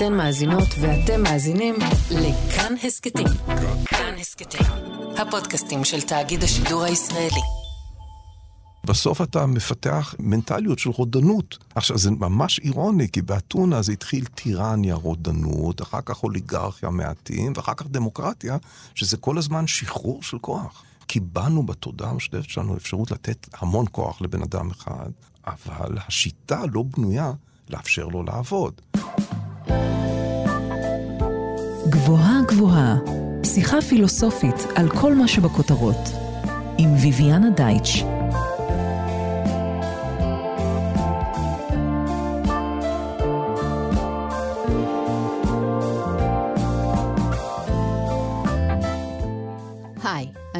אתן מאזינות ואתם מאזינים לכאן הסכתים. כאן הסכתים, הפודקאסטים של תאגיד השידור הישראלי. בסוף אתה מפתח מנטליות של רודנות. עכשיו, זה ממש אירוני, כי באתונה זה התחיל טירניה, רודנות, אחר כך אוליגרכיה מעטים, ואחר כך דמוקרטיה, שזה כל הזמן שחרור של כוח. קיבלנו בתודעה המשותפת שלנו אפשרות לתת המון כוח לבן אדם אחד, אבל השיטה לא בנויה לאפשר לו לעבוד. גבוהה גבוהה, שיחה פילוסופית על כל מה שבכותרות, עם ויviana דייטש.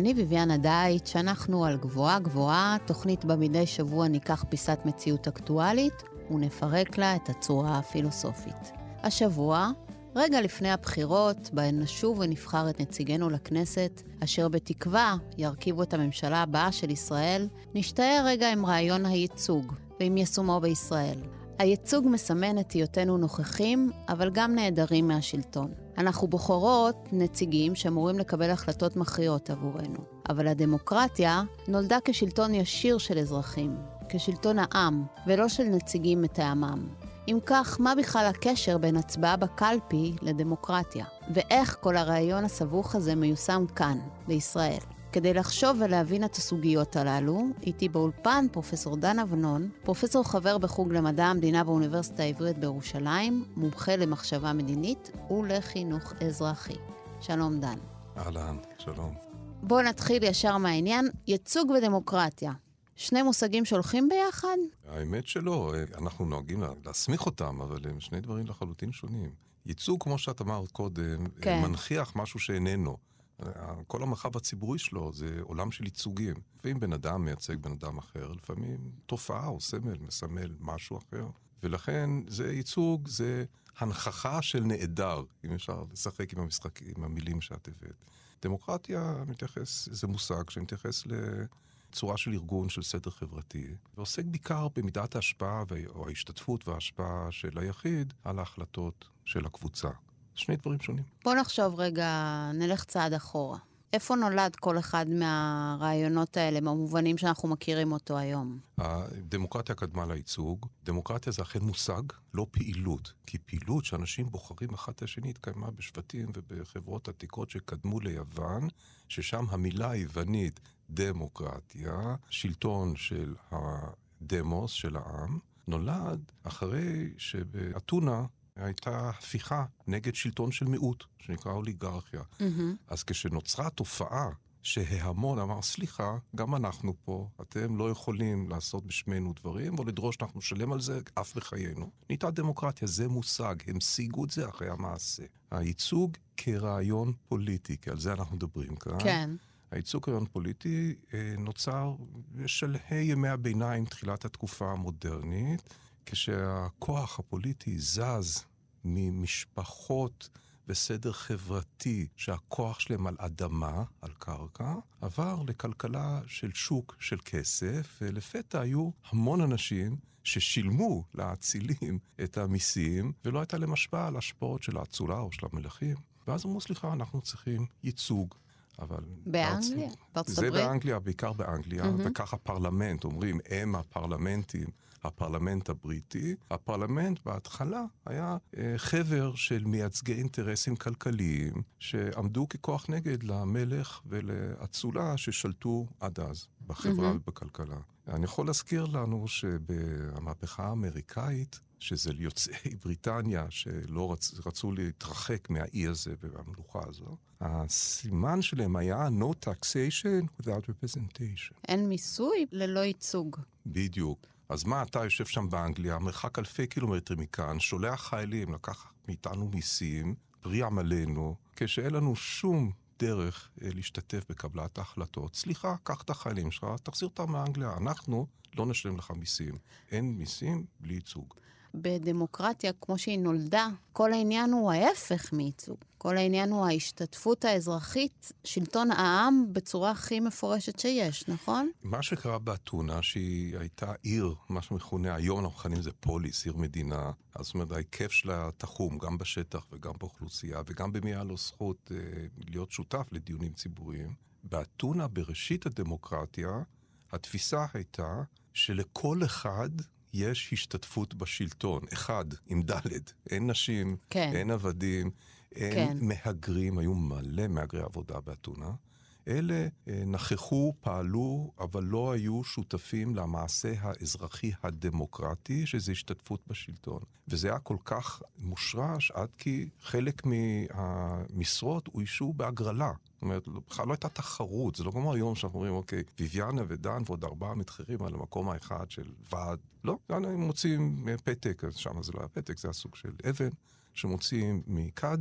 אני ביביאנה דייטש, אנחנו על גבוהה גבוהה, תוכנית בה מדי שבוע ניקח פיסת מציאות אקטואלית ונפרק לה את הצורה הפילוסופית. השבוע, רגע לפני הבחירות, בהן נשוב ונבחר את נציגנו לכנסת, אשר בתקווה ירכיבו את הממשלה הבאה של ישראל, נשתער רגע עם רעיון הייצוג ועם יישומו בישראל. הייצוג מסמן את היותנו נוכחים, אבל גם נעדרים מהשלטון. אנחנו בוחרות נציגים שאמורים לקבל החלטות מכריעות עבורנו. אבל הדמוקרטיה נולדה כשלטון ישיר של אזרחים, כשלטון העם, ולא של נציגים מטעמם. אם כך, מה בכלל הקשר בין הצבעה בקלפי לדמוקרטיה? ואיך כל הרעיון הסבוך הזה מיושם כאן, בישראל? כדי לחשוב ולהבין את הסוגיות הללו, איתי באולפן פרופסור דן אבנון, פרופסור חבר בחוג למדע המדינה באוניברסיטה העברית בירושלים, מומחה למחשבה מדינית ולחינוך אזרחי. שלום דן. אהלן, שלום. בואו נתחיל ישר מהעניין, ייצוג ודמוקרטיה. שני מושגים שהולכים ביחד? האמת שלא, אנחנו נוהגים להסמיך אותם, אבל הם שני דברים לחלוטין שונים. ייצוג, כמו שאת אמרת קודם, כן. מנכיח משהו שאיננו. כל המרחב הציבורי שלו זה עולם של ייצוגים. ואם בן אדם מייצג בן אדם אחר, לפעמים תופעה או סמל מסמל משהו אחר. ולכן זה ייצוג, זה הנכחה של נעדר, אם אפשר לשחק עם המשחק, עם המילים שאת הבאת. דמוקרטיה מתייחס, זה מושג שמתייחס לצורה של ארגון של סדר חברתי, ועוסק בעיקר במידת ההשפעה או ההשתתפות וההשפעה של היחיד על ההחלטות של הקבוצה. שני דברים שונים. בואו נחשוב רגע, נלך צעד אחורה. איפה נולד כל אחד מהרעיונות האלה, במובנים שאנחנו מכירים אותו היום? הדמוקרטיה קדמה לייצוג. דמוקרטיה זה אכן מושג, לא פעילות. כי פעילות שאנשים בוחרים אחד את השני התקיימה בשבטים ובחברות עתיקות שקדמו ליוון, ששם המילה היוונית דמוקרטיה, שלטון של הדמוס, של העם, נולד אחרי שבאתונה הייתה הפיכה נגד שלטון של מיעוט, שנקרא אוליגרכיה. Mm-hmm. אז כשנוצרה תופעה שההמון אמר, סליחה, גם אנחנו פה, אתם לא יכולים לעשות בשמנו דברים, או לדרוש שאנחנו נשלם על זה אף בחיינו. נהייתה דמוקרטיה, זה מושג, הם שיגו את זה אחרי המעשה. הייצוג כרעיון פוליטי, כי על זה אנחנו מדברים כאן. כן. הייצוג כרעיון פוליטי אה, נוצר בשלהי ימי הביניים, תחילת התקופה המודרנית. כשהכוח הפוליטי זז ממשפחות וסדר חברתי שהכוח שלהם על אדמה, על קרקע, עבר לכלכלה של שוק של כסף, ולפתע היו המון אנשים ששילמו לאצילים את המיסים, ולא הייתה להם השפעה על השפעות של האצולה או של המלכים. ואז אמרו, סליחה, אנחנו צריכים ייצוג. אבל... באנגליה? בארצות זה הברית? באנגליה, בעיקר באנגליה, mm-hmm. וככה פרלמנט, אומרים, הם הפרלמנטים. הפרלמנט הבריטי. הפרלמנט בהתחלה היה אה, חבר של מייצגי אינטרסים כלכליים שעמדו ככוח נגד למלך ולאצולה ששלטו עד אז בחברה mm-hmm. ובכלכלה. אני יכול להזכיר לנו שבמהפכה האמריקאית, שזה יוצאי בריטניה שלא רצ, רצו להתרחק מהאי הזה ומהמלוכה הזו, הסימן שלהם היה No taxation without representation. אין מיסוי ללא ייצוג. בדיוק. אז מה, אתה יושב שם באנגליה, מרחק אלפי קילומטרים מכאן, שולח חיילים לקחת מאיתנו מיסים, פרי עמלנו, כשאין לנו שום דרך אה, להשתתף בקבלת ההחלטות. סליחה, קח את החיילים שלך, תחזיר אותם מאנגליה. אנחנו לא נשלם לך מיסים. אין מיסים בלי ייצוג. בדמוקרטיה, כמו שהיא נולדה, כל העניין הוא ההפך מייצוג. כל העניין הוא ההשתתפות האזרחית, שלטון העם בצורה הכי מפורשת שיש, נכון? מה שקרה באתונה, שהיא הייתה עיר, מה שמכונה, היום אנחנו מכנים לזה פוליס, עיר מדינה. זאת אומרת, ההיקף שלה תחום גם בשטח וגם באוכלוסייה, וגם במי היה לו זכות אה, להיות שותף לדיונים ציבוריים. באתונה, בראשית הדמוקרטיה, התפיסה הייתה שלכל אחד יש השתתפות בשלטון. אחד, עם ד', אין נשים, כן. אין עבדים, אין כן. מהגרים, היו מלא מהגרי עבודה באתונה. אלה אה, נכחו, פעלו, אבל לא היו שותפים למעשה האזרחי הדמוקרטי, שזה השתתפות בשלטון. וזה היה כל כך מושרש עד כי חלק מהמשרות אוישו בהגרלה. זאת אומרת, בכלל לא הייתה תחרות, זה לא כמו היום שאנחנו אומרים, אוקיי, ויביאנה ודן ועוד ארבעה מתחרים על המקום האחד של ועד. לא, כאן הם מוצאים אה, פתק, שם זה לא היה פתק, זה היה סוג של אבן, שמוציאים מכד.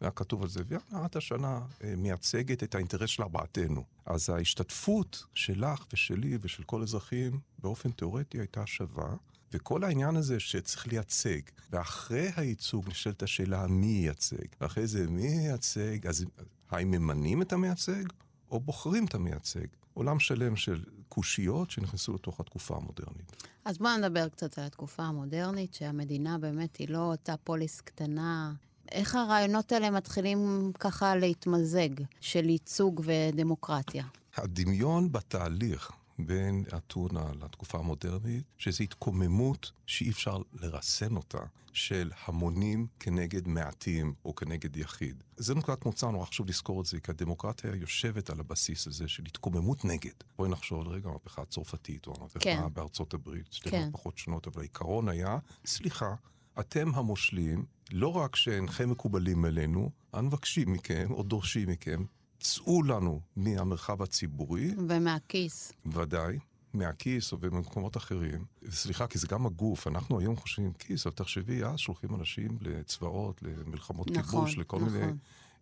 היה כתוב על זה, ויאנה, את השנה אה, מייצגת את האינטרס של ארבעתנו. אז ההשתתפות שלך ושלי ושל כל אזרחים באופן תיאורטי הייתה שווה, וכל העניין הזה שצריך לייצג, ואחרי הייצוג נשאלת השאלה מי ייצג, ואחרי זה מי ייצג, אז האם ממנים את המייצג, או בוחרים את המייצג? עולם שלם של קושיות שנכנסו לתוך התקופה המודרנית. אז בואו נדבר קצת על התקופה המודרנית, שהמדינה באמת היא לא אותה פוליס קטנה. איך הרעיונות האלה מתחילים ככה להתמזג, של ייצוג ודמוקרטיה? הדמיון בתהליך בין אתונה לתקופה המודרנית, שזו התקוממות שאי אפשר לרסן אותה, של המונים כנגד מעטים או כנגד יחיד. זה נקודת מוצא, נורא חשוב לזכור את זה, כי הדמוקרטיה יושבת על הבסיס הזה של התקוממות נגד. בואי נחשוב על רגע, המהפכה הצרפתית או המהפכה כן. בארצות הברית, שתי כן. מהפכות שונות, אבל העיקרון היה, סליחה, אתם המושלים, לא רק שאינכם מקובלים עלינו, אנו מבקשים מכם או דורשים מכם, צאו לנו מהמרחב הציבורי, ומהכיס. ודאי, מהכיס או במקומות אחרים. סליחה, כי זה גם הגוף, אנחנו היום חושבים כיס, אבל תחשבי, אז שולחים אנשים לצבאות, למלחמות נכון, כיבוש, לכל נכון. מיני...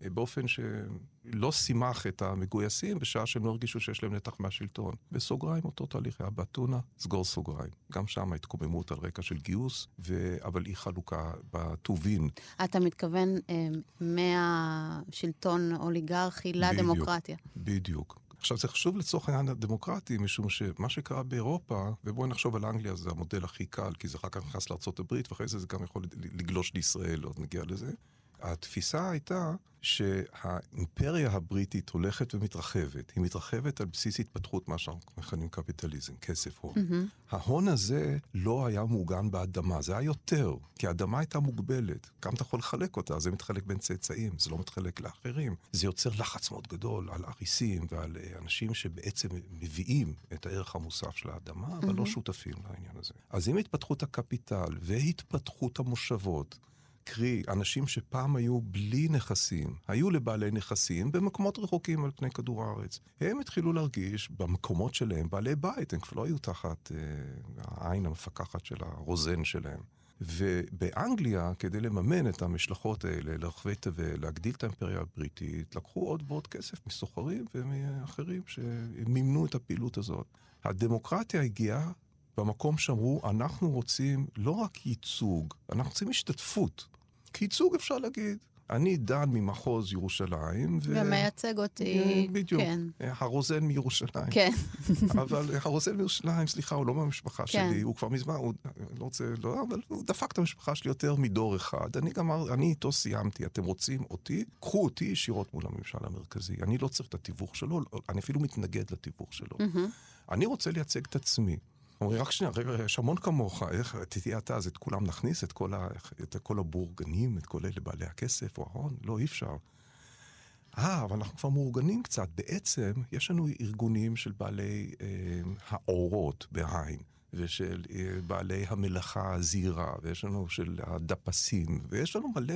אה, באופן שלא שימח את המגויסים בשעה שהם לא הרגישו שיש להם נתח מהשלטון. בסוגריים, אותו תהליך היה באתונה, סגור סוגריים. גם שם התקוממות על רקע של גיוס, ו... אבל אי חלוקה בטובין. אתה מתכוון אה, מהשלטון אוליגרכי לדמוקרטיה. בדיוק. עכשיו, זה חשוב לצורך העניין הדמוקרטי, משום שמה שקרה באירופה, ובואי נחשוב על אנגליה, זה המודל הכי קל, כי זה אחר כך נכנס לארה"ב, ואחרי זה זה גם יכול לגלוש לישראל, עוד נגיע לזה. התפיסה הייתה שהאימפריה הבריטית הולכת ומתרחבת. היא מתרחבת על בסיס התפתחות מה שאנחנו מכנים קפיטליזם, כסף הון. Mm-hmm. ההון הזה לא היה מעוגן באדמה, זה היה יותר, כי האדמה הייתה מוגבלת. גם אתה יכול לחלק אותה, זה מתחלק בין צאצאים, זה לא מתחלק לאחרים. זה יוצר לחץ מאוד גדול על אריסים ועל אה, אנשים שבעצם מביאים את הערך המוסף של האדמה, אבל mm-hmm. לא שותפים לעניין הזה. אז עם התפתחות הקפיטל והתפתחות המושבות, קרי, אנשים שפעם היו בלי נכסים, היו לבעלי נכסים במקומות רחוקים על פני כדור הארץ. הם התחילו להרגיש במקומות שלהם בעלי בית, הם כבר לא היו תחת אה, העין המפקחת של הרוזן שלהם. ובאנגליה, כדי לממן את המשלחות האלה לרחבי תבל, להגדיל את האימפריה הבריטית, לקחו עוד ועוד כסף מסוחרים ומאחרים שמימנו את הפעילות הזאת. הדמוקרטיה הגיעה במקום שאמרו, אנחנו רוצים לא רק ייצוג, אנחנו רוצים השתתפות. כי ייצוג אפשר להגיד. אני דן ממחוז ירושלים. ו... ומייצג אותי, בדיוק. כן. הרוזן מירושלים. כן. אבל הרוזן מירושלים, סליחה, הוא לא מהמשפחה כן. שלי, הוא כבר מזמן, הוא לא רוצה, לא, אבל הוא דפק את המשפחה שלי יותר מדור אחד. אני גם, אני איתו סיימתי, אתם רוצים אותי? קחו אותי ישירות מול הממשל המרכזי. אני לא צריך את התיווך שלו, אני אפילו מתנגד לתיווך שלו. אני רוצה לייצג את עצמי. אומרים, רק שנייה, רגע, יש המון כמוך, איך תהיה אתה, אז את כולם נכניס, את כל, ה, את כל הבורגנים, את כל אלה בעלי הכסף או ההון? לא, אי אפשר. אה, אבל אנחנו כבר מאורגנים קצת. בעצם, יש לנו ארגונים של בעלי אה, האורות בעין, ושל אה, בעלי המלאכה הזהירה, ויש לנו של הדפסים, ויש לנו מלא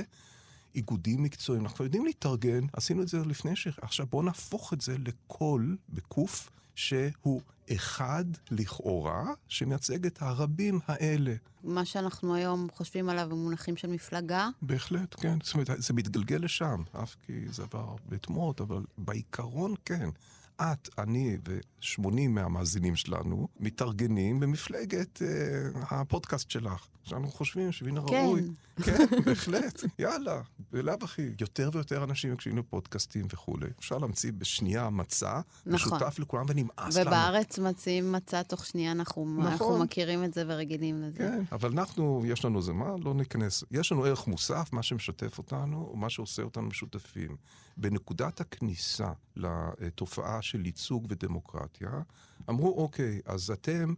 איגודים מקצועיים. אנחנו יודעים להתארגן, עשינו את זה לפני ש... עכשיו בואו נהפוך את זה לקול, בקוף, שהוא אחד לכאורה, שמייצג את הרבים האלה. מה שאנחנו היום חושבים עליו במונחים של מפלגה? בהחלט, כן. זאת אומרת, זה מתגלגל לשם, אף כי זה עבר בתמות, אבל בעיקרון כן. את, אני ו-80 מהמאזינים שלנו מתארגנים במפלגת אה, הפודקאסט שלך. שאנחנו חושבים שמן כן. הראוי. כן, בהחלט, יאללה. בלאו הכי, יותר ויותר אנשים מקשיבים לפודקאסטים וכולי. אפשר להמציא בשנייה מצע, נכון. משותף לכולם ונמאס לנו. ובארץ מציעים מצע תוך שנייה, אנחנו, נכון. אנחנו מכירים את זה ורגילים לזה. כן, אבל אנחנו, יש לנו זה מה? לא ניכנס. יש לנו ערך מוסף, מה שמשתף אותנו, ומה שעושה אותנו משותפים. בנקודת הכניסה לתופעה של ייצוג ודמוקרטיה, אמרו, אוקיי, אז אתם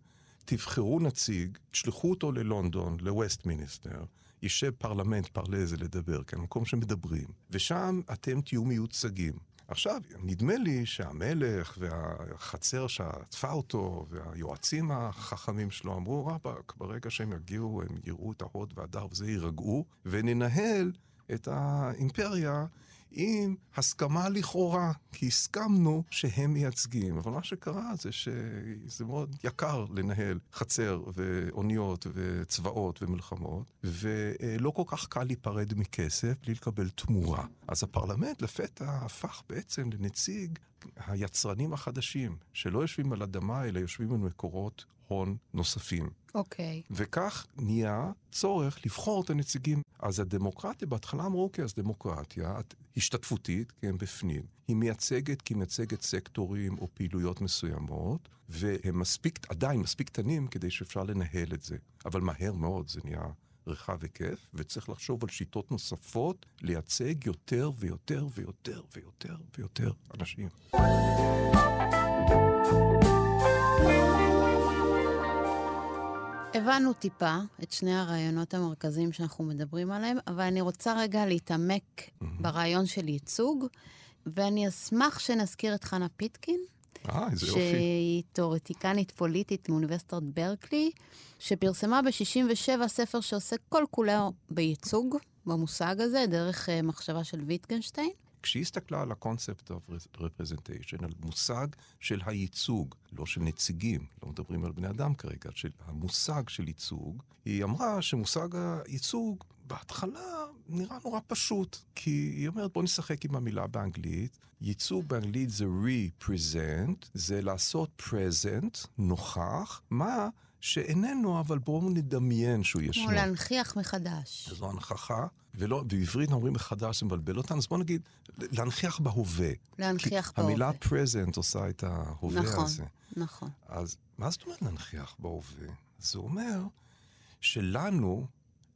תבחרו נציג, תשלחו אותו ללונדון, לווסטמיניסטר, יישב פרלמנט, פרלה זה לדבר, כן, מקום שמדברים, ושם אתם תהיו מיוצגים. עכשיו, נדמה לי שהמלך והחצר שעטפה אותו והיועצים החכמים שלו אמרו, רבאק, ברגע שהם יגיעו, הם יראו את ההוד והדר וזה, יירגעו, וננהל את האימפריה עם הסכמה לכאורה, כי הסכמנו שהם מייצגים. אבל מה שקרה זה שזה מאוד יקר לנהל חצר ואוניות וצבאות ומלחמות, ולא כל כך קל להיפרד מכסף בלי לקבל תמורה. אז הפרלמנט לפתע הפך בעצם לנציג היצרנים החדשים, שלא יושבים על אדמה, אלא יושבים על מקורות הון נוספים. אוקיי. וכך נהיה צורך לבחור את הנציגים. אז הדמוקרטיה, בהתחלה אמרו, אוקיי, אז דמוקרטיה השתתפותית, הם בפנים. היא מייצגת כי מייצגת סקטורים או פעילויות מסוימות, והם מספיק, עדיין מספיק קטנים כדי שאפשר לנהל את זה. אבל מהר מאוד זה נהיה רחב היקף, וצריך לחשוב על שיטות נוספות לייצג יותר ויותר ויותר ויותר ויותר אנשים. הבנו טיפה את שני הרעיונות המרכזיים שאנחנו מדברים עליהם, אבל אני רוצה רגע להתעמק ברעיון של ייצוג, ואני אשמח שנזכיר את חנה פיטקין, אה, איזה יופי. שהיא תיאורטיקנית פוליטית מאוניברסיטת ברקלי, שפרסמה ב-67 ספר שעוסק כל כולו בייצוג, במושג הזה, דרך uh, מחשבה של ויטגנשטיין. כשהיא הסתכלה על ה-concept of representation, על מושג של הייצוג, לא של נציגים, לא מדברים על בני אדם כרגע, של המושג של ייצוג, היא אמרה שמושג הייצוג בהתחלה נראה נורא פשוט, כי היא אומרת בוא נשחק עם המילה באנגלית, ייצוג באנגלית זה represent, זה לעשות present, נוכח, מה שאיננו, אבל בואו נדמיין שהוא ישנו. כמו להנכיח מחדש. זו הנכחה, ולא, בעברית אומרים מחדש, זה מבלבל אותנו, אז בואו נגיד, להנכיח בהווה. להנכיח כי בהווה. המילה present עושה את ההווה נכון, הזה. נכון. אז מה זאת אומרת להנכיח בהווה? זה אומר שלנו,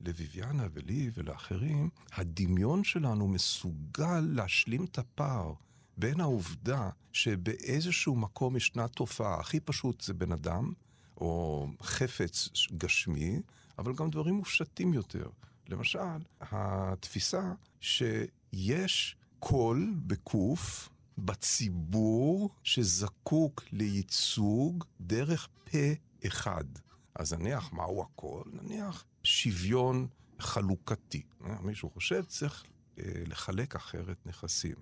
לביביאנה ולי ולאחרים, הדמיון שלנו מסוגל להשלים את הפער בין העובדה שבאיזשהו מקום ישנה תופעה, הכי פשוט זה בן אדם, או חפץ גשמי, אבל גם דברים מופשטים יותר. למשל, התפיסה שיש קול בקוף בציבור שזקוק לייצוג דרך פה אחד. אז נניח, מהו הקול? נניח שוויון חלוקתי. מישהו חושב, צריך אה, לחלק אחרת נכסים.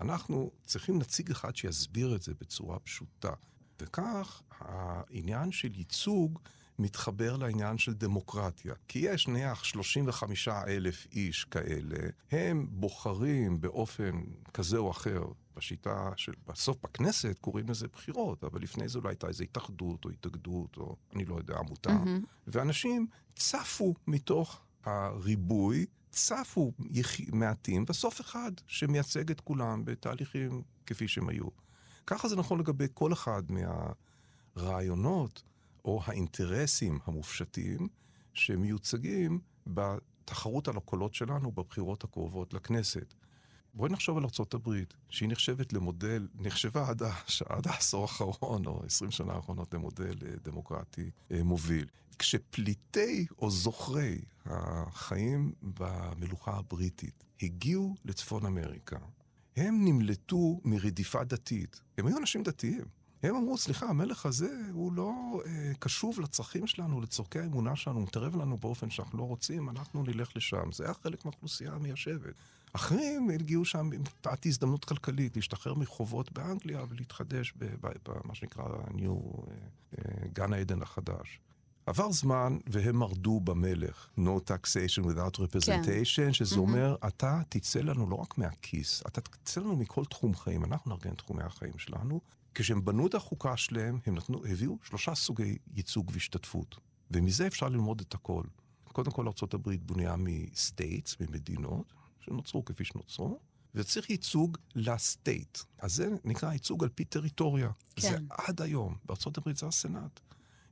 אנחנו צריכים נציג אחד שיסביר את זה בצורה פשוטה. וכך העניין של ייצוג מתחבר לעניין של דמוקרטיה. כי יש נניח 35 אלף איש כאלה, הם בוחרים באופן כזה או אחר. בשיטה של, בסוף בכנסת קוראים לזה בחירות, אבל לפני זה אולי הייתה איזו התאחדות או התאגדות או אני לא יודע, עמותה. מהמם. ואנשים צפו מתוך הריבוי, צפו יח... מעטים, בסוף אחד שמייצג את כולם בתהליכים כפי שהם היו. ככה זה נכון לגבי כל אחד מהרעיונות או האינטרסים המופשטים שמיוצגים בתחרות על הקולות שלנו בבחירות הקרובות לכנסת. בואי נחשוב על ארה"ב, שהיא נחשבת למודל, נחשבה עד. עד העשור האחרון, או 20 שנה האחרונות, למודל אה, דמוקרטי אה, מוביל. כשפליטי או זוכרי החיים במלוכה הבריטית הגיעו לצפון אמריקה, הם נמלטו מרדיפה דתית. הם היו אנשים דתיים. הם אמרו, סליחה, המלך הזה הוא לא אה, קשוב לצרכים שלנו, לצורכי האמונה שלנו, הוא מתערב לנו באופן שאנחנו לא רוצים, אנחנו נלך לשם. זה היה חלק מהאוכלוסייה המיישבת. אחרים הגיעו שם עם תעת הזדמנות כלכלית, להשתחרר מחובות באנגליה ולהתחדש במה שנקרא New, אה, גן העדן החדש. עבר זמן והם מרדו במלך, no taxation without representation, כן. שזה mm-hmm. אומר, אתה תצא לנו לא רק מהכיס, אתה תצא לנו מכל תחום חיים, אנחנו נארגן תחומי החיים שלנו. כשהם בנו את החוקה שלהם, הם נתנו, הביאו שלושה סוגי ייצוג והשתתפות, ומזה אפשר ללמוד את הכל. קודם כל ארה"ב בנויה מ states, ממדינות, שנוצרו כפי שנוצרו, וצריך ייצוג ל state. אז זה נקרא ייצוג על פי טריטוריה. כן. זה עד היום. בארה"ב זה הסנאט.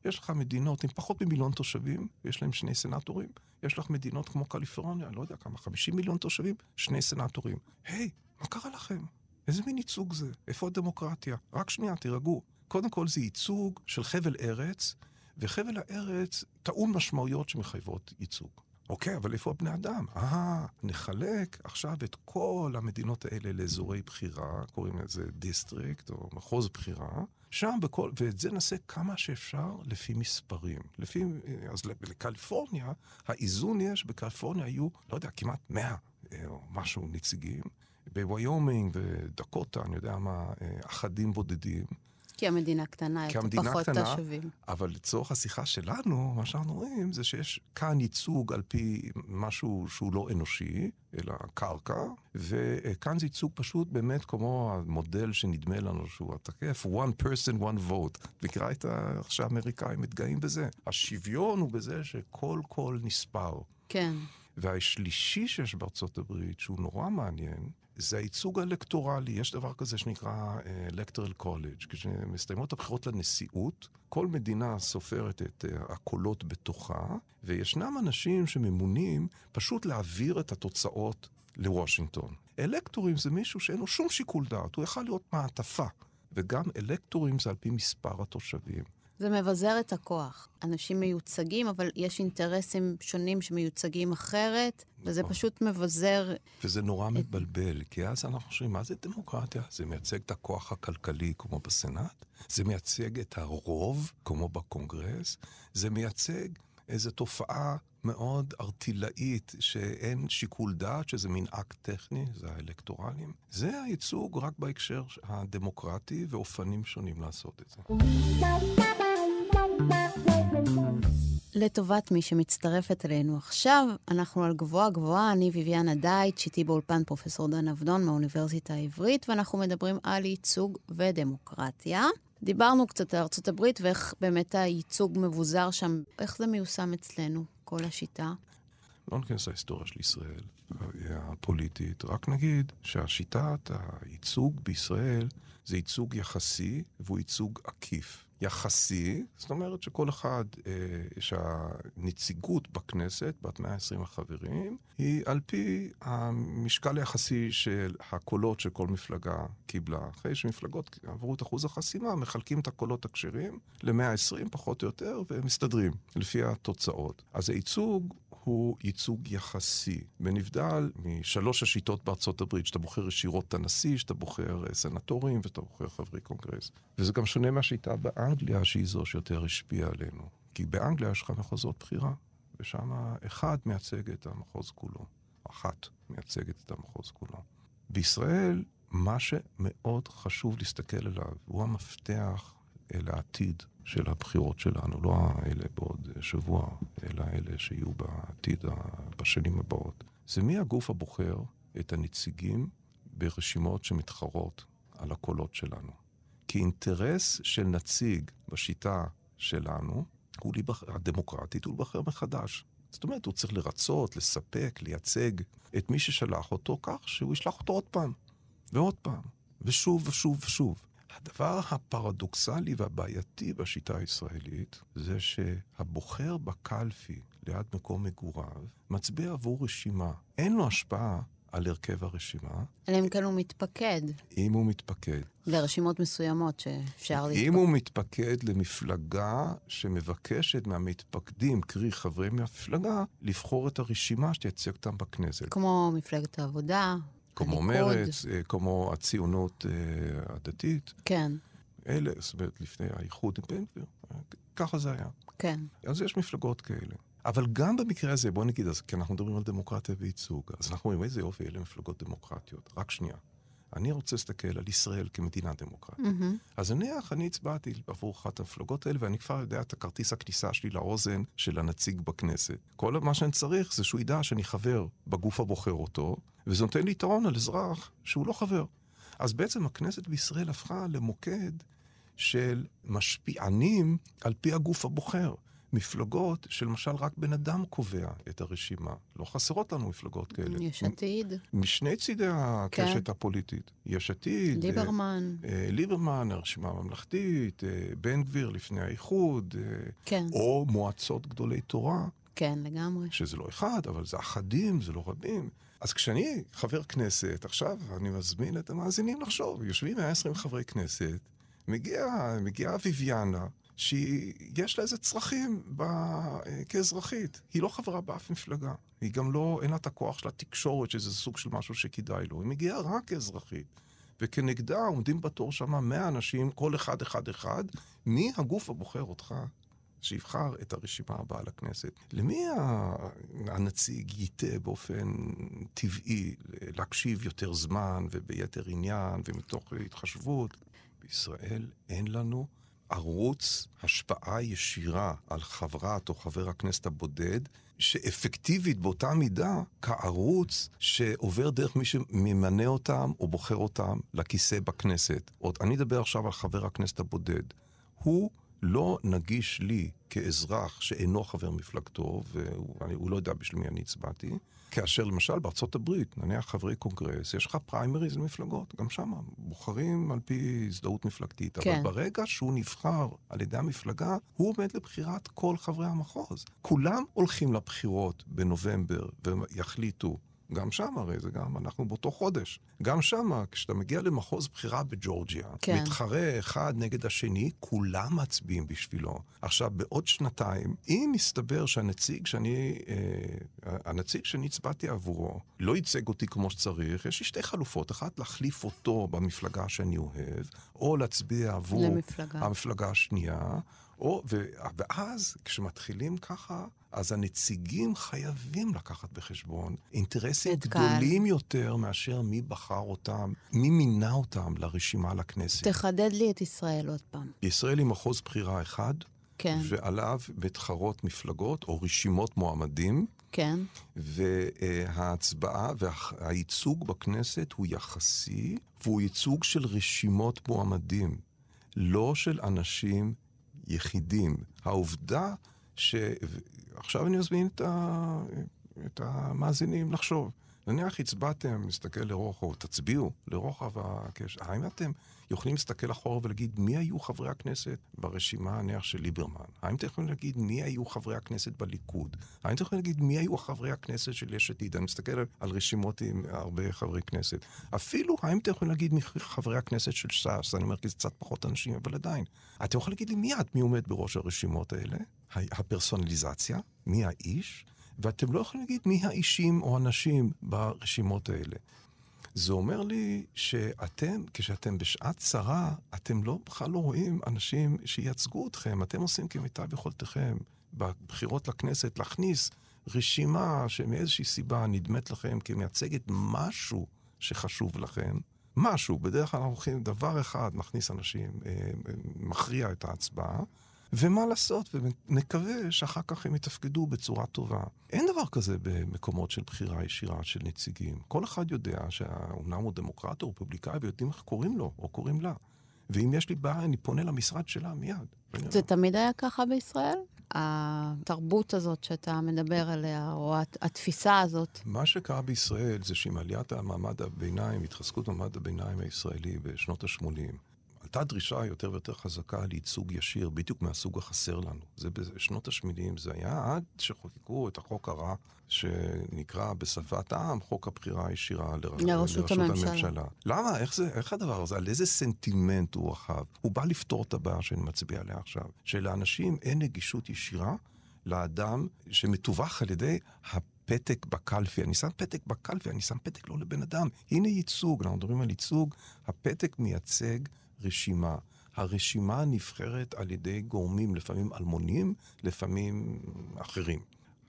יש לך מדינות עם פחות ממיליון תושבים, ויש להם שני סנאטורים. יש לך מדינות כמו קליפורניה, לא יודע כמה, 50 מיליון תושבים, שני סנאטורים. היי, מה קרה לכם? איזה מין ייצוג זה? איפה הדמוקרטיה? רק שנייה, תירגעו. קודם כל זה ייצוג של חבל ארץ, וחבל הארץ טעון משמעויות שמחייבות ייצוג. אוקיי, אבל איפה הבני אדם? אה, נחלק עכשיו את כל המדינות האלה לאזורי בחירה, קוראים לזה district או מחוז בחירה, שם בכל, ואת זה נעשה כמה שאפשר לפי מספרים. לפי, אז לקליפורניה, האיזון יש, בקליפורניה היו, לא יודע, כמעט 100 אה, או משהו נציגים. בוויומינג ודקוטה, אני יודע מה, אה, אחדים בודדים. כי המדינה קטנה, כי המדינה פחות קטנה, תושבים. אבל לצורך השיחה שלנו, מה שאנחנו רואים זה שיש כאן ייצוג על פי משהו שהוא לא אנושי, אלא קרקע, וכאן זה ייצוג פשוט באמת כמו המודל שנדמה לנו שהוא התקף, one person, one vote. מכירה את. איך שהאמריקאים מתגאים בזה? השוויון הוא בזה שכל קול נספר. כן. והשלישי שיש בארצות הברית, שהוא נורא מעניין, זה הייצוג האלקטורלי. יש דבר כזה שנקרא electoral uh, college. כשמסתיימות הבחירות לנשיאות, כל מדינה סופרת את uh, הקולות בתוכה, וישנם אנשים שממונים פשוט להעביר את התוצאות לוושינגטון. אלקטורים זה מישהו שאין לו שום שיקול דעת, הוא יכול להיות מעטפה. וגם אלקטורים זה על פי מספר התושבים. זה מבזר את הכוח. אנשים מיוצגים, אבל יש אינטרסים שונים שמיוצגים אחרת, וזה נכון. פשוט מבזר... וזה נורא מתבלבל, כי אז אנחנו חושבים, מה זה דמוקרטיה? זה מייצג את הכוח הכלכלי כמו בסנאט? זה מייצג את הרוב כמו בקונגרס? זה מייצג איזו תופעה מאוד ארעית, שאין שיקול דעת, שזה מין אקט טכני, זה האלקטורלים. זה הייצוג רק בהקשר הדמוקרטי, ואופנים שונים לעשות את זה. לטובת מי שמצטרפת אלינו עכשיו, אנחנו על גבוהה גבוהה, אני ביביאנה דייטש, איתי באולפן פרופסור דן אבדון מהאוניברסיטה העברית, ואנחנו מדברים על ייצוג ודמוקרטיה. דיברנו קצת על ארצות הברית ואיך באמת הייצוג מבוזר שם, איך זה מיושם אצלנו, כל השיטה. לא ניכנס להיסטוריה של ישראל הפוליטית, רק נגיד שהשיטת הייצוג בישראל זה ייצוג יחסי והוא ייצוג עקיף. יחסי, זאת אומרת שכל אחד, אה, שהנציגות בכנסת, בת 120 החברים, היא על פי המשקל היחסי של הקולות שכל מפלגה קיבלה. אחרי שמפלגות עברו את אחוז החסימה, מחלקים את הקולות הכשרים ל-120 פחות או יותר, ומסתדרים לפי התוצאות. אז הייצוג הוא ייצוג יחסי, ונבדל משלוש השיטות בארצות הברית, שאתה בוחר ישירות את הנשיא, שאתה בוחר אה, סנטורים ואתה בוחר חברי קונגרס. וזה גם שונה מהשיטה באנגליה, שהיא זו שיותר השפיעה עלינו. כי באנגליה יש לך מחוזות בחירה, ושם אחד מייצג את המחוז כולו, אחת מייצגת את המחוז כולו. בישראל, מה שמאוד חשוב להסתכל עליו, הוא המפתח אל העתיד של הבחירות שלנו, לא האלה בעוד שבוע, אלא אלה שיהיו בעתיד, בשנים הבאות. זה מי הגוף הבוחר את הנציגים ברשימות שמתחרות על הקולות שלנו. כי אינטרס של נציג בשיטה שלנו, הוא להיבחר, הדמוקרטית, הוא להיבחר מחדש. זאת אומרת, הוא צריך לרצות, לספק, לייצג את מי ששלח אותו כך שהוא ישלח אותו עוד פעם, ועוד פעם, ושוב ושוב ושוב. הדבר הפרדוקסלי והבעייתי בשיטה הישראלית זה שהבוחר בקלפי ליד מקום מגוריו מצביע עבור רשימה. אין לו השפעה על הרכב הרשימה. אלא אם כן הוא מתפקד. אם הוא מתפקד. לרשימות מסוימות שאפשר להתפקד. אם הוא מתפקד למפלגה שמבקשת מהמתפקדים, קרי חברי מהמפלגה, לבחור את הרשימה שתייצג אותם בכנסת. כמו מפלגת העבודה, כמו הליכוד. מרץ, אה, כמו הציונות אה, הדתית. כן, אלה, זאת אומרת, לפני האיחוד עם בן גביר. ככה זה היה. כן. אז יש מפלגות כאלה. אבל גם במקרה הזה, בוא נגיד, אז כי אנחנו מדברים על דמוקרטיה וייצוג, אז אנחנו אומרים, איזה יופי, אלה מפלגות דמוקרטיות. רק שנייה. אני רוצה להסתכל על ישראל כמדינה דמוקרטית. מהמם. אז נניח, אני הצבעתי עבור אחת המפלגות האלה, ואני כבר יודע את הכרטיס הכניסה שלי לאוזן של הנציג בכנסת. כל מה שאני צריך זה שהוא ידע שאני חבר בגוף הבוחר אותו, וזה נותן לי יתרון על אזרח שהוא לא חבר. אז בעצם הכנסת בישראל הפכה למוקד של משפיענים על פי הגוף הבוחר. מפלגות שלמשל רק בן אדם קובע את הרשימה. לא חסרות לנו מפלגות כאלה. יש עתיד. משני צידי הקשת כן. הפוליטית. יש עתיד. ליברמן. אה, אה, ליברמן, הרשימה הממלכתית, אה, בן גביר לפני האיחוד. אה, כן. או מועצות גדולי תורה. כן, לגמרי. שזה לא אחד, אבל זה אחדים, זה לא רבים. אז כשאני חבר כנסת, עכשיו אני מזמין את המאזינים לחשוב, יושבים 120 חברי כנסת, מגיעה מגיע אביביאנה, שיש לה איזה צרכים ב... כאזרחית. היא לא חברה באף מפלגה. היא גם לא, אין לה את הכוח של התקשורת, שזה סוג של משהו שכדאי לו. היא מגיעה רק כאזרחית. וכנגדה עומדים בתור שם 100 אנשים, כל אחד אחד אחד. מי הגוף הבוחר אותך? שיבחר את הרשימה הבאה לכנסת. למי הנציג ייטה באופן טבעי להקשיב יותר זמן וביתר עניין ומתוך התחשבות? בישראל אין לנו ערוץ השפעה ישירה על חברת או חבר הכנסת הבודד, שאפקטיבית באותה מידה כערוץ שעובר דרך מי שממנה אותם או בוחר אותם לכיסא בכנסת. עוד אני אדבר עכשיו על חבר הכנסת הבודד. הוא לא נגיש לי כאזרח שאינו חבר מפלגתו, והוא לא יודע בשביל מי אני הצבעתי, כאשר למשל בארצות הברית, נניח חברי קונגרס, יש לך פריימריז למפלגות, גם שם, בוחרים על פי הזדהות מפלגתית. כן. אבל ברגע שהוא נבחר על ידי המפלגה, הוא עומד לבחירת כל חברי המחוז. כולם הולכים לבחירות בנובמבר ויחליטו גם שם הרי זה גם, אנחנו באותו חודש. גם שם, כשאתה מגיע למחוז בחירה בג'ורג'יה, כן. מתחרה אחד נגד השני, כולם מצביעים בשבילו. עכשיו, בעוד שנתיים, אם מסתבר שהנציג שאני, אה, הנציג שאני הצבעתי עבורו, לא ייצג אותי כמו שצריך, יש לי שתי חלופות. אחת, להחליף אותו במפלגה שאני אוהב, או להצביע עבור למפלגה. המפלגה השנייה. או, ו, ואז, כשמתחילים ככה, אז הנציגים חייבים לקחת בחשבון אינטרסים גדולים קל. יותר מאשר מי בחר אותם, מי מינה אותם לרשימה לכנסת. תחדד לי את ישראל עוד פעם. ישראל היא מחוז בחירה אחד, כן. ועליו מתחרות מפלגות או רשימות מועמדים. כן. וההצבעה והייצוג בכנסת הוא יחסי, והוא ייצוג של רשימות מועמדים, לא של אנשים יחידים. העובדה ש... עכשיו אני מזמין את, ה... את המאזינים לחשוב. נניח הצבעתם, נסתכל לרוחב, תצביעו לרוחב הקשר. האם אתם יכולים להסתכל אחורה ולהגיד מי היו חברי הכנסת ברשימה, נניח של ליברמן? האם אתם יכולים להגיד מי היו חברי הכנסת בליכוד? האם אתם יכולים להגיד מי היו חברי הכנסת של יש עתיד? אני מסתכל על רשימות עם הרבה חברי כנסת. אפילו, האם אתם יכולים להגיד מי חברי הכנסת של ש"ס? אני אומר כי זה קצת פחות אנשים, אבל עדיין. אתם יכולים להגיד לי מיד מי עומד בראש הרשימות האלה? הפרסונליזציה, מי האיש? ואתם לא יכולים להגיד מי האישים או הנשים ברשימות האלה. זה אומר לי שאתם, כשאתם בשעת צרה, אתם לא, בכלל לא רואים אנשים שייצגו אתכם. אתם עושים כמיטב יכולתכם בבחירות לכנסת להכניס רשימה שמאיזושהי סיבה נדמת לכם כמייצגת משהו שחשוב לכם. משהו, בדרך כלל אנחנו הולכים דבר אחד, נכניס אנשים, אה, אה, מכריע את ההצבעה. ומה לעשות, ונקווה שאחר כך הם יתפקדו בצורה טובה. אין דבר כזה במקומות של בחירה ישירה של נציגים. כל אחד יודע שאומנם הוא דמוקרט או רפובליקאי ויודעים איך קוראים לו או קוראים לה. ואם יש לי בעיה, אני פונה למשרד שלה מיד. זה תמיד היה ככה בישראל? התרבות הזאת שאתה מדבר עליה, או התפיסה הזאת? מה שקרה בישראל זה שעם עליית המעמד הביניים, התחזקות מעמד הביניים הישראלי בשנות ה-80, עלתה דרישה יותר ויותר חזקה לייצוג ישיר, בדיוק מהסוג החסר לנו. זה בשנות ה-80, זה היה עד שחוקקו את החוק הרע, שנקרא בשפת העם חוק הבחירה הישירה לרשות, לרשות הממשלה. הממשלה. למה? איך, זה, איך הדבר הזה? על איזה סנטימנט הוא רחב? הוא בא לפתור את הבעיה שאני מצביע עליה עכשיו. שלאנשים אין נגישות ישירה לאדם שמתווך על ידי פתק בקלפי. אני שם פתק בקלפי, אני שם פתק לא לבן אדם. הנה ייצוג, אנחנו מדברים על ייצוג. הפתק מייצג רשימה. הרשימה נבחרת על ידי גורמים, לפעמים אלמונים, לפעמים אחרים.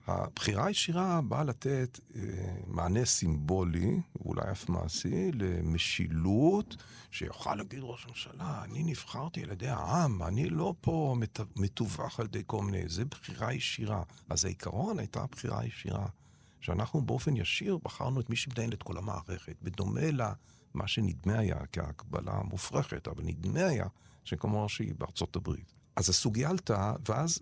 הבחירה הישירה באה לתת אה, מענה סימבולי, ואולי אף מעשי, למשילות, שיוכל להגיד ראש הממשלה, אני נבחרתי על ידי העם, אני לא פה מתווך על ידי כל מיני, זה בחירה ישירה. אז העיקרון הייתה בחירה ישירה, שאנחנו באופן ישיר בחרנו את מי שמנהל את כל המערכת, בדומה ל... מה שנדמה היה כהקבלה מופרכת, אבל נדמה היה שכמו שהיא בארצות הברית. אז הסוגיה עלתה, ואז,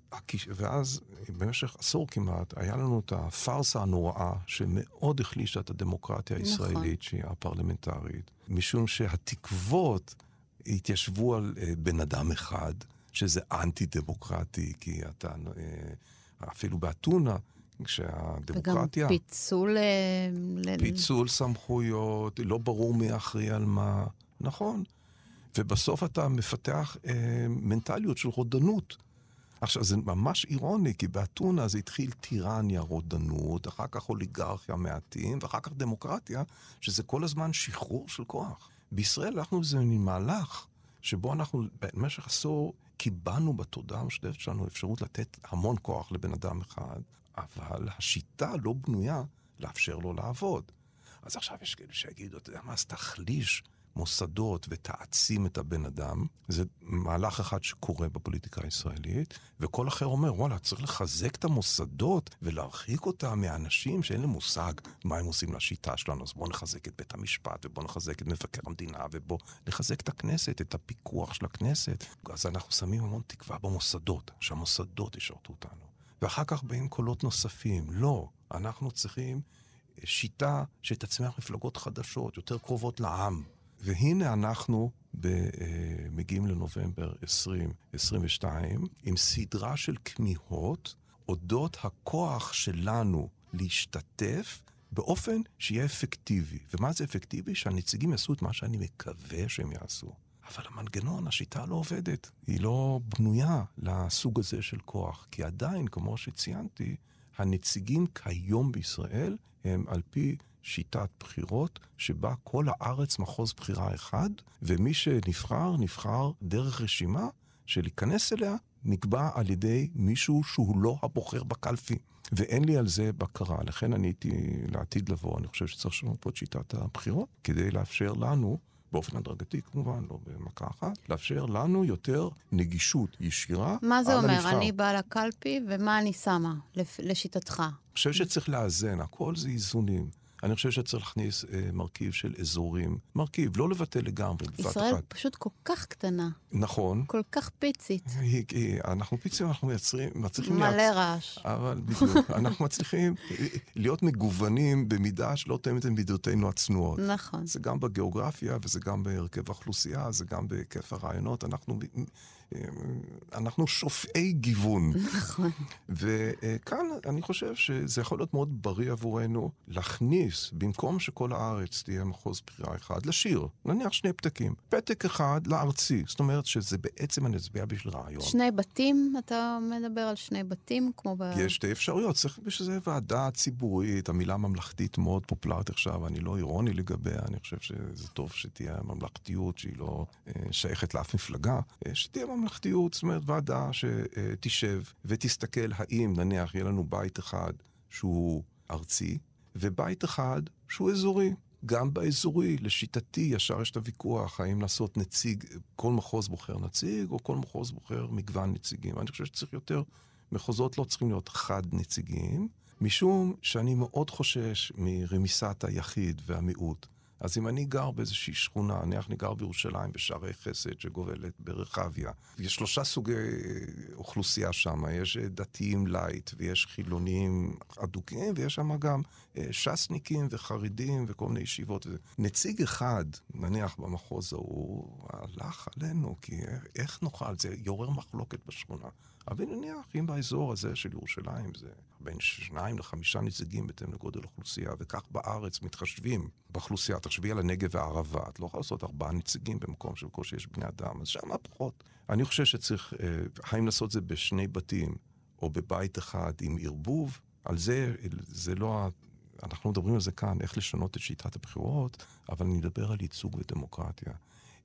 ואז במשך עשור כמעט, היה לנו את הפארסה הנוראה, שמאוד החלישה את הדמוקרטיה נכון. הישראלית, נכון. שהיא הפרלמנטרית, משום שהתקוות התיישבו על uh, בן אדם אחד, שזה אנטי-דמוקרטי, כי אתה, uh, אפילו באתונה, כשהדמוקרטיה... וגם פיצול... אה, פיצול סמכויות, לא ברור מי אחראי על מה. נכון. ובסוף אתה מפתח אה, מנטליות של רודנות. עכשיו, זה ממש אירוני, כי באתונה זה התחיל טירניה, רודנות, אחר כך אוליגרכיה מעטים, ואחר כך דמוקרטיה, שזה כל הזמן שחרור של כוח. בישראל אנחנו באיזה מין מהלך שבו אנחנו במשך עשור קיבלנו בתודעה המשותפת שלנו אפשרות לתת המון כוח לבן אדם אחד, אבל השיטה לא בנויה לאפשר לו לעבוד. אז עכשיו יש כאלה שיגידו, אתה יודע מה, אז תחליש מוסדות ותעצים את הבן אדם. זה מהלך אחד שקורה בפוליטיקה הישראלית, וכל אחר אומר, וואלה, צריך לחזק את המוסדות ולהרחיק אותם מהאנשים שאין להם מושג מה הם עושים לשיטה שלנו. אז בואו נחזק את בית המשפט, ובואו נחזק את מבקר המדינה, ובואו נחזק את הכנסת, את הפיקוח של הכנסת. אז אנחנו שמים המון תקווה במוסדות, שהמוסדות ישרתו אותנו. ואחר כך באים קולות נוספים. לא, אנחנו צריכים שיטה שתצמיח מפלגות חדשות, יותר קרובות לעם. והנה אנחנו ב, uh, מגיעים לנובמבר 2022 עם סדרה של כמיהות אודות הכוח שלנו להשתתף באופן שיהיה אפקטיבי. ומה זה אפקטיבי? שהנציגים יעשו את מה שאני מקווה שהם יעשו. אבל המנגנון, השיטה לא עובדת. היא לא בנויה לסוג הזה של כוח. כי עדיין, כמו שציינתי, הנציגים כיום בישראל הם על פי שיטת בחירות, שבה כל הארץ מחוז בחירה אחד, ומי שנבחר, נבחר דרך רשימה שלהיכנס אליה נקבע על ידי מישהו שהוא לא הבוחר בקלפי. ואין לי על זה בקרה. לכן אני הייתי לעתיד לבוא, אני חושב שצריך לשנות פה את שיטת הבחירות, כדי לאפשר לנו באופן הדרגתי כמובן, לא במכה אחת, לאפשר לנו יותר נגישות ישירה מה זה אומר? הנבחר. אני באה לקלפי, ומה אני שמה, לשיטתך? אני חושב שצריך לאזן, הכל זה איזונים. אני חושב שצריך להכניס אה, מרכיב של אזורים. מרכיב, לא לבטל לגמרי בבת אחת. ישראל פשוט כל כך קטנה. נכון. כל כך פיצית. היא, היא, אנחנו פיצים, אנחנו מייצרים, מצליחים... מלא לייצ... רעש. אבל בדיוק, אנחנו מצליחים להיות מגוונים במידה שלא תואמת את מידותינו הצנועות. נכון. זה גם בגיאוגרפיה, וזה גם בהרכב האוכלוסייה, זה גם בהיקף הרעיונות. אנחנו... אנחנו שופעי גיוון. נכון. וכאן אני חושב שזה יכול להיות מאוד בריא עבורנו להכניס, במקום שכל הארץ תהיה מחוז בחירה אחד, לשיר, נניח שני פתקים. פתק אחד לארצי, זאת אומרת שזה בעצם אני אצביע בשביל רעיון. שני בתים? אתה מדבר על שני בתים כמו ב... יש שתי אפשרויות, צריך בשביל זה ועדה ציבורית, המילה ממלכתית מאוד פופולרית עכשיו, אני לא אירוני לגביה, אני חושב שזה טוב שתהיה ממלכתיות שהיא לא אה, שייכת לאף מפלגה, אה, שתהיה ממלכתיות, זאת אומרת ועדה שתשב ותסתכל האם נניח יהיה לנו בית אחד שהוא ארצי, ובית אחד שהוא אזורי. גם באזורי, לשיטתי, ישר יש את הוויכוח, האם לעשות נציג, כל מחוז בוחר נציג, או כל מחוז בוחר מגוון נציגים. אני חושב שצריך יותר, מחוזות לא צריכים להיות חד נציגים, משום שאני מאוד חושש מרמיסת היחיד והמיעוט. אז אם אני גר באיזושהי שכונה, נניח אני גר בירושלים בשערי חסד שגובלת ברחביה, יש שלושה סוגי אוכלוסייה שם, יש דתיים light, ויש חילונים אדוקים, ויש שם גם אה, ש"סניקים וחרדים וכל מיני ישיבות. נציג אחד, נניח במחוז ההוא, הלך עלינו, כי איך נוכל? זה יעורר מחלוקת בשכונה. אבל נניח, אם באזור הזה של ירושלים זה בין שניים לחמישה נציגים בהתאם לגודל אוכלוסייה, וכך בארץ מתחשבים באוכלוסייה, תחשבי על הנגב והערבה, את לא יכולה לעשות ארבעה נציגים במקום שבקושי יש בני אדם, אז שם פחות. אני חושב שצריך, אה, האם לעשות זה בשני בתים, או בבית אחד עם ערבוב, על זה, זה לא, אנחנו מדברים על זה כאן, איך לשנות את שיטת הבחירות, אבל אני מדבר על ייצוג ודמוקרטיה.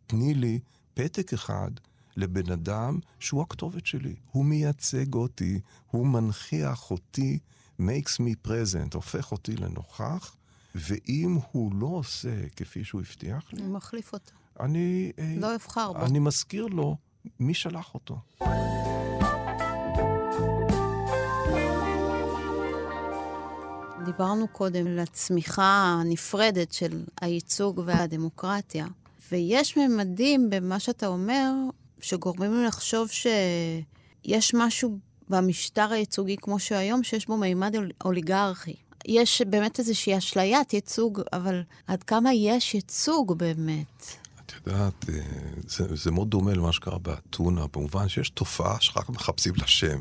תני לי פתק אחד לבן אדם שהוא הכתובת שלי. הוא מייצג אותי, הוא מנכיח אותי, makes me present, הופך אותי לנוכח, ואם הוא לא עושה כפי שהוא הבטיח לי... הוא מחליף אותו. אני... אה, לא אבחר בו. אני מזכיר לו מי שלח אותו. דיברנו קודם על הצמיחה הנפרדת של הייצוג והדמוקרטיה, ויש ממדים במה שאתה אומר שגורמים לי לחשוב שיש משהו במשטר הייצוגי כמו שהיום, שיש בו מימד אוליגרכי. יש באמת איזושהי אשליית ייצוג, אבל עד כמה יש ייצוג באמת? את יודעת, אה, זה, זה מאוד דומה למה שקרה באתונה, במובן שיש תופעה שרק מחפשים לה שם.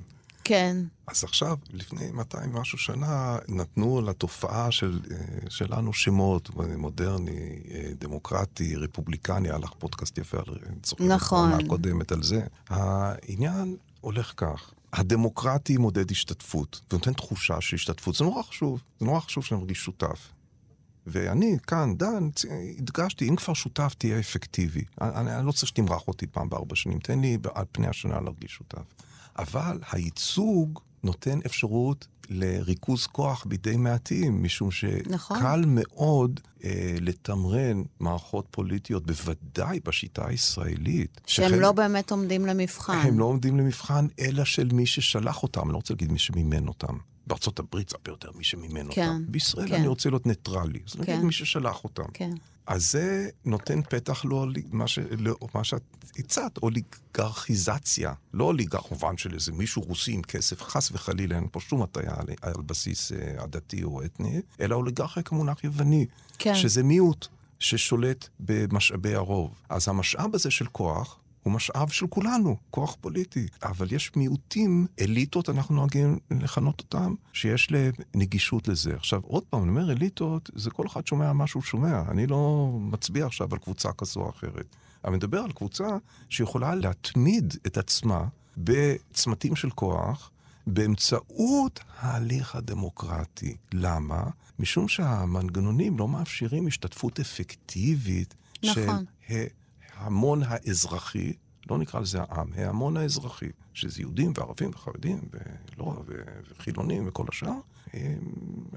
כן. אז עכשיו, לפני 200 ומשהו שנה, נתנו לתופעה של, אה, שלנו שמות, מודרני, אה, דמוקרטי, רפובליקני, היה לך פודקאסט יפה על נכון. הקודמת על זה. העניין הולך כך. הדמוקרטי מודד השתתפות, ונותן תחושה של השתתפות. זה נורא חשוב, זה נורא חשוב שאני מרגיש שותף. ואני כאן, דן, הדגשתי, אם כבר שותף, תהיה אפקטיבי. אני, אני לא צריך שתמרח אותי פעם בארבע שנים, תן לי על פני השנה להרגיש שותף. אבל הייצוג נותן אפשרות לריכוז כוח בידי מעטים, משום שקל נכון. מאוד אה, לתמרן מערכות פוליטיות, בוודאי בשיטה הישראלית. שהם שחל... לא באמת עומדים למבחן. הם לא עומדים למבחן, אלא של מי ששלח אותם, אני לא רוצה להגיד מי שמימן אותם. בארצות הברית זה הרבה יותר מי שמימן כן, אותם. בישראל כן. אני רוצה להיות ניטרלי. אז כן. נגיד מי ששלח אותם. כן. אז זה נותן פתח לא, מה, ש, לא, מה שאת הצעת, אוליגרכיזציה. לא אוליגרך במובן של איזה מישהו רוסי עם כסף, חס וחלילה, אין פה שום הטעיה על, על בסיס uh, עדתי או אתני, אלא אוליגרכיה כמונח יווני. כן. שזה מיעוט ששולט במשאבי הרוב. אז המשאב הזה של כוח, הוא משאב של כולנו, כוח פוליטי. אבל יש מיעוטים, אליטות, אנחנו נוהגים לכנות אותם, שיש להם נגישות לזה. עכשיו, עוד פעם, אני אומר אליטות, זה כל אחד שומע מה שהוא שומע. אני לא מצביע עכשיו על קבוצה כזו או אחרת. אני מדבר על קבוצה שיכולה להתמיד את עצמה בצמתים של כוח, באמצעות ההליך הדמוקרטי. למה? משום שהמנגנונים לא מאפשרים השתתפות אפקטיבית נכון. של ההמון האזרחי, לא נקרא לזה העם, ההמון האזרחי, שזה יהודים וערבים וחרדים ולא, וחילונים וכל השאר,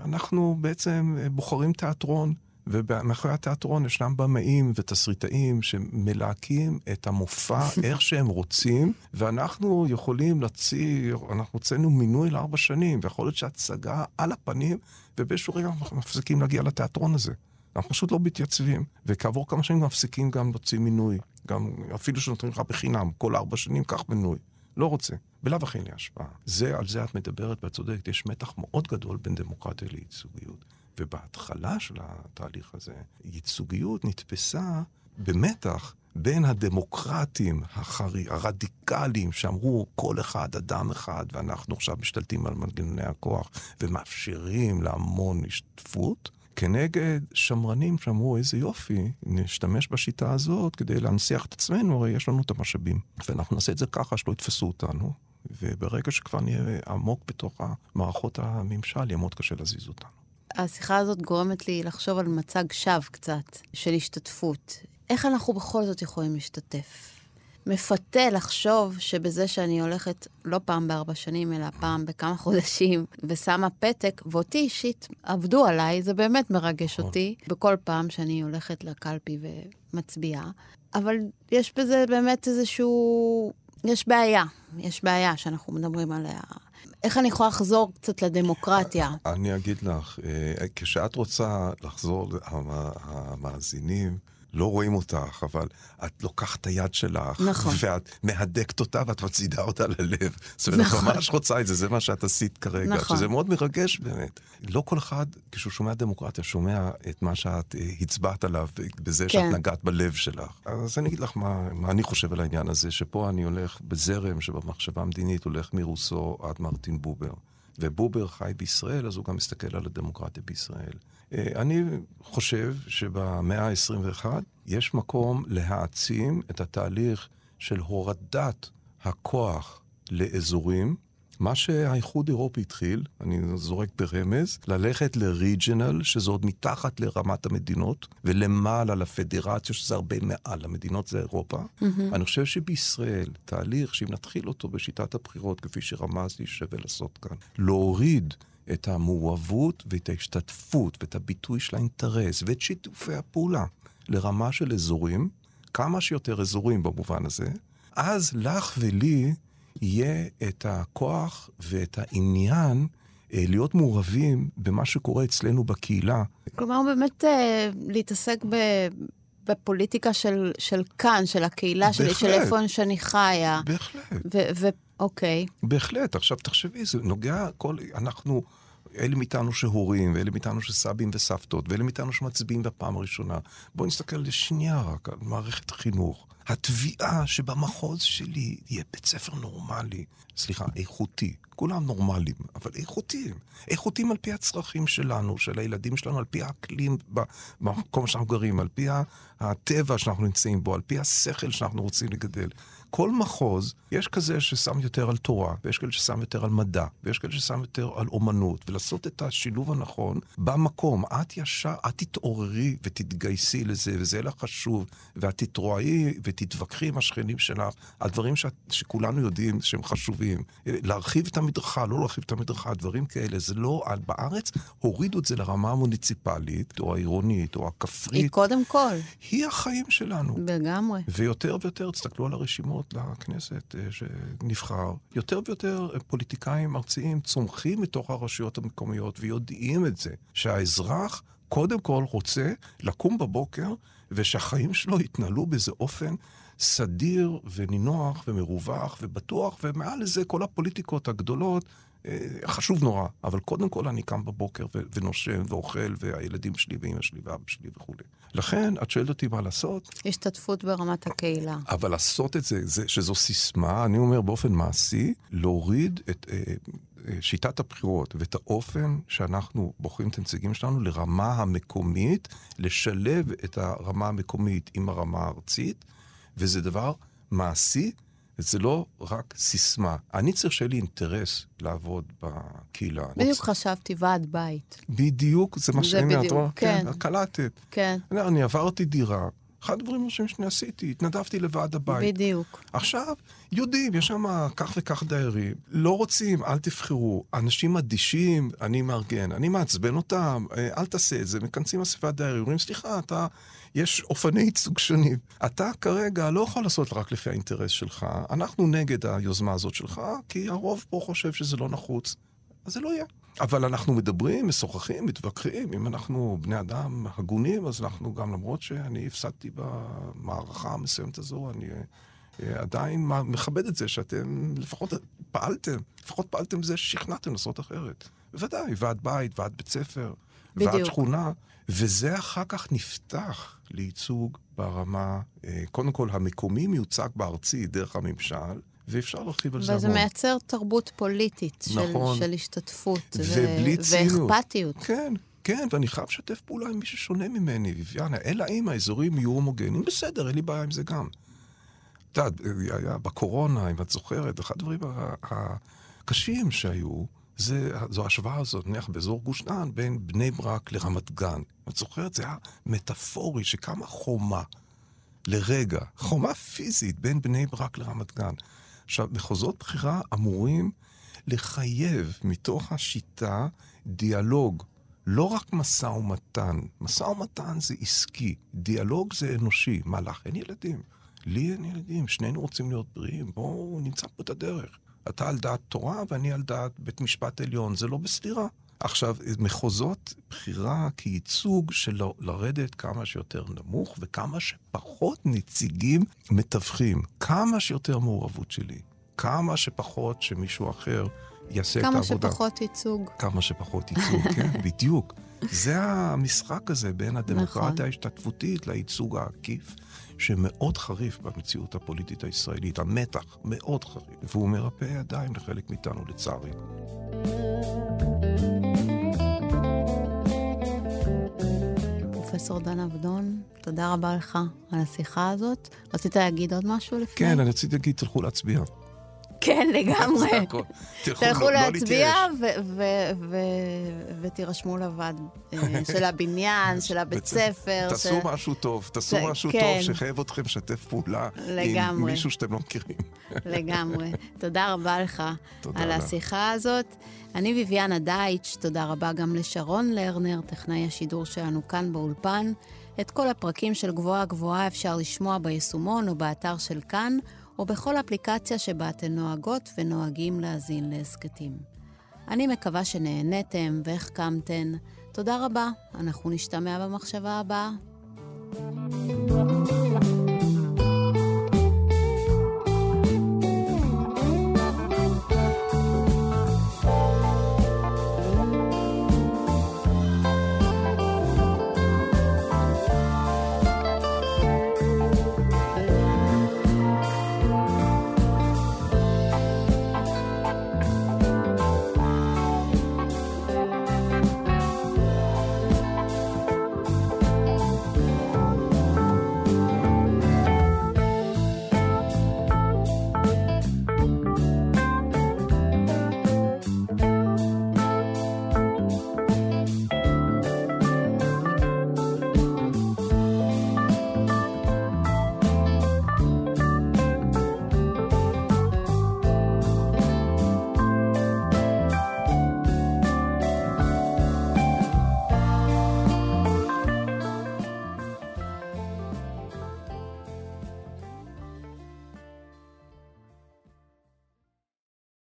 אנחנו בעצם בוחרים תיאטרון. ומאחורי התיאטרון ישנם במאים ותסריטאים שמלהקים את המופע איך שהם רוצים, ואנחנו יכולים להציע, אנחנו הוצאנו מינוי לארבע שנים, ויכול להיות שהצגה על הפנים, ובאיזשהו רגע אנחנו מפסיקים להגיע לתיאטרון הזה. אנחנו פשוט לא מתייצבים, וכעבור כמה שנים מפסיקים גם להוציא מינוי, גם אפילו שנותנים לך בחינם, כל ארבע שנים קח מינוי. לא רוצה. בלאו הכי אין לי השפעה. זה, על זה את מדברת, ואת צודקת, יש מתח מאוד גדול בין דמוקרטיה לייצוגיות. ובהתחלה של התהליך הזה, ייצוגיות נתפסה במתח בין הדמוקרטים החרי, הרדיקליים, שאמרו כל אחד, אדם אחד, ואנחנו עכשיו משתלטים על מנגנוני הכוח ומאפשרים להמון השתתפות, כנגד שמרנים שאמרו, איזה יופי, נשתמש בשיטה הזאת כדי להנציח את עצמנו, הרי יש לנו את המשאבים. ואנחנו נעשה את זה ככה שלא יתפסו אותנו, וברגע שכבר נהיה עמוק בתוך המערכות הממשל, יהיה מאוד קשה להזיז אותנו. השיחה הזאת גורמת לי לחשוב על מצג שווא קצת, של השתתפות. איך אנחנו בכל זאת יכולים להשתתף? מפתה לחשוב שבזה שאני הולכת לא פעם בארבע שנים, אלא פעם בכמה חודשים, ושמה פתק, ואותי אישית עבדו עליי, זה באמת מרגש נכון. אותי, בכל פעם שאני הולכת לקלפי ומצביעה. אבל יש בזה באמת איזשהו... יש בעיה, יש בעיה שאנחנו מדברים עליה. איך אני יכולה לחזור קצת לדמוקרטיה? אני אגיד לך, אה, כשאת רוצה לחזור, המאזינים, לא רואים אותך, אבל את לוקחת את היד שלך, נכון. ואת מהדקת אותה ואת מצעידה אותה ללב. זאת אומרת, נכון. את ממש רוצה את זה, זה מה שאת עשית כרגע. נכון. שזה מאוד מרגש באמת. לא כל אחד, כשהוא שומע דמוקרטיה, שומע את מה שאת אה, הצבעת עליו, בזה כן. שאת נגעת בלב שלך. אז אני אגיד לך מה, מה אני חושב על העניין הזה, שפה אני הולך בזרם שבמחשבה המדינית הולך מרוסו עד מרטין בובר. ובובר חי בישראל, אז הוא גם מסתכל על הדמוקרטיה בישראל. אה, אני חושב שבמאה ה-21 יש מקום להעצים את התהליך של הורדת הכוח לאזורים, מה שהאיחוד האירופי התחיל, אני זורק ברמז, ללכת ל-regional, שזה עוד מתחת לרמת המדינות, ולמעלה לפדרציה, שזה הרבה מעל המדינות, זה אירופה. Mm-hmm. אני חושב שבישראל, תהליך שאם נתחיל אותו בשיטת הבחירות, כפי שרמזתי, שווה לעשות כאן, להוריד את המעורבות ואת ההשתתפות ואת הביטוי של האינטרס ואת שיתופי הפעולה לרמה של אזורים, כמה שיותר אזורים במובן הזה, אז לך ולי יהיה את הכוח ואת העניין אה, להיות מעורבים במה שקורה אצלנו בקהילה. כלומר, באמת אה, להתעסק ב... בפוליטיקה של, של כאן, של הקהילה שלי, של בהחלט. איפה שאני חיה. בהחלט. ו- ו- אוקיי. בהחלט. עכשיו תחשבי, זה נוגע כל... אנחנו... אלה מאיתנו שהורים, ואלה מאיתנו שסבים וסבתות, ואלה מאיתנו שמצביעים בפעם הראשונה. בואו נסתכל לשנייה רק על מערכת החינוך. התביעה שבמחוז שלי יהיה בית ספר נורמלי, סליחה, איכותי. כולם נורמליים, אבל איכותיים. איכותיים על פי הצרכים שלנו, של הילדים שלנו, על פי האקלים במקום שאנחנו גרים, על פי הטבע שאנחנו נמצאים בו, על פי השכל שאנחנו רוצים לגדל. כל מחוז, יש כזה ששם יותר על תורה, ויש כאלה ששם יותר על מדע, ויש כאלה ששם יותר על אומנות, ולעשות את השילוב הנכון במקום. את ישר, את תתעוררי ותתגייסי לזה, וזה לך חשוב, ואת תתרועי ותתווכחי עם השכנים שלך על דברים ש... שכולנו יודעים שהם חשובים. להרחיב את המדרכה, לא להרחיב את המדרכה, דברים כאלה. זה לא, בארץ הורידו את זה לרמה המוניציפלית, או העירונית, או הכפרית. היא קודם כל. היא החיים שלנו. לגמרי. ויותר ויותר, תסתכלו על הרשימות לכנסת אה, שנבחר, יותר ויותר פוליטיקאים ארציים צומחים מתוך הרשויות המקומיות ויודעים את זה, שהאזרח קודם כל רוצה לקום בבוקר ושהחיים שלו יתנהלו באיזה אופן סדיר ונינוח ומרווח ובטוח, ומעל לזה כל הפוליטיקות הגדולות חשוב נורא, אבל קודם כל אני קם בבוקר ונושם ואוכל, והילדים שלי ואימא שלי ואבא שלי וכולי. לכן, את שואלת אותי מה לעשות? השתתפות ברמת הקהילה. אבל לעשות את זה, זה שזו סיסמה, אני אומר באופן מעשי, להוריד את אה, אה, שיטת הבחירות ואת האופן שאנחנו בוחרים את הנציגים שלנו לרמה המקומית, לשלב את הרמה המקומית עם הרמה הארצית, וזה דבר מעשי. זה לא רק סיסמה. אני צריך שיהיה לי אינטרס לעבוד בקהילה. בדיוק רוצ... חשבתי ועד בית. בדיוק, זה מה שאני... בדיוק, כן. כן, קלטת. כן. אני, אני עברתי דירה, אחד הדברים הראשונים שאני עשיתי, התנדבתי לוועד הבית. בדיוק. עכשיו, יודעים, יש שם כך וכך דיירים, לא רוצים, אל תבחרו. אנשים אדישים, אני מארגן, אני מעצבן אותם, אל תעשה את זה. מכנסים אספת דיירים, אומרים, סליחה, אתה, יש אופני ייצוג שונים. אתה כרגע לא יכול לעשות רק לפי האינטרס שלך, אנחנו נגד היוזמה הזאת שלך, כי הרוב פה חושב שזה לא נחוץ. אז זה לא יהיה. אבל אנחנו מדברים, משוחחים, מתווכחים. אם אנחנו בני אדם הגונים, אז אנחנו גם, למרות שאני הפסדתי במערכה המסוימת הזו, אני אה, עדיין מכבד את זה שאתם לפחות פעלתם, לפחות פעלתם בזה ששכנעתם לעשות אחרת. בוודאי, ועד בית, ועד בית ספר, בדיוק. ועד שכונה, וזה אחר כך נפתח לייצוג ברמה, אה, קודם כל המקומי מיוצג בארצי דרך הממשל. ואפשר להרחיב על זה המון. וזה מייצר תרבות פוליטית נכון. של, של השתתפות. ובלי ו... ציניות. ואכפתיות. כן, כן, ואני חייב לשתף פעולה עם מי ששונה ממני, ויביאנה, אלא אם האזורים יהיו הומוגניים, בסדר, אין לי בעיה עם זה גם. את יודעת, היה בקורונה, אם את זוכרת, אחד הדברים הקשים שהיו, זה, זו ההשוואה הזאת, נניח באזור גוש דן, בין בני ברק לרמת גן. את זוכרת? זה היה מטאפורי שקמה חומה לרגע, חומה פיזית בין בני ברק לרמת גן. עכשיו, מחוזות בחירה אמורים לחייב מתוך השיטה דיאלוג, לא רק משא ומתן. משא ומתן זה עסקי, דיאלוג זה אנושי. מה לך? אין ילדים. לי אין ילדים, שנינו רוצים להיות בריאים, בואו נמצא פה את הדרך. אתה על דעת תורה ואני על דעת בית משפט עליון, זה לא בסתירה. עכשיו, מחוזות בחירה כייצוג של לרדת כמה שיותר נמוך וכמה שפחות נציגים מתווכים. כמה שיותר מעורבות שלי. כמה שפחות שמישהו אחר יעשה את כמה העבודה. שפחות ייצוג. כמה שפחות ייצוג, כן, בדיוק. זה המשחק הזה בין הדמוקרטיה נכון. ההשתתפותית לייצוג העקיף, שמאוד חריף במציאות הפוליטית הישראלית. המתח מאוד חריף, והוא מרפא ידיים לחלק מאיתנו, לצערי. פרופסור דן אבדון, תודה רבה לך על השיחה הזאת. רצית להגיד עוד משהו לפני? כן, אני רציתי להגיד, תלכו להצביע. כן, לגמרי. תלכו, לא- לא להצביע ותירשמו לוועד אה, של הבניין, של הבית ספר. תעשו משהו טוב, תעשו משהו כן. טוב שיחייב אתכם לשתף פעולה עם. מישהו שאתם לא מכירים. לגמרי. תודה רבה לך על. השיחה הזאת. אני ביביאנה דייטש, תודה רבה גם לשרון לרנר, טכנאי השידור שלנו כאן באולפן. את כל הפרקים של גבוהה גבוהה אפשר לשמוע ביישומון או באתר של כאן, או בכל אפליקציה שבה אתן נוהגות ונוהגים להאזין להסכתים. אני מקווה שנהניתם והחכמתן. תודה רבה, אנחנו נשתמע במחשבה הבאה. thank you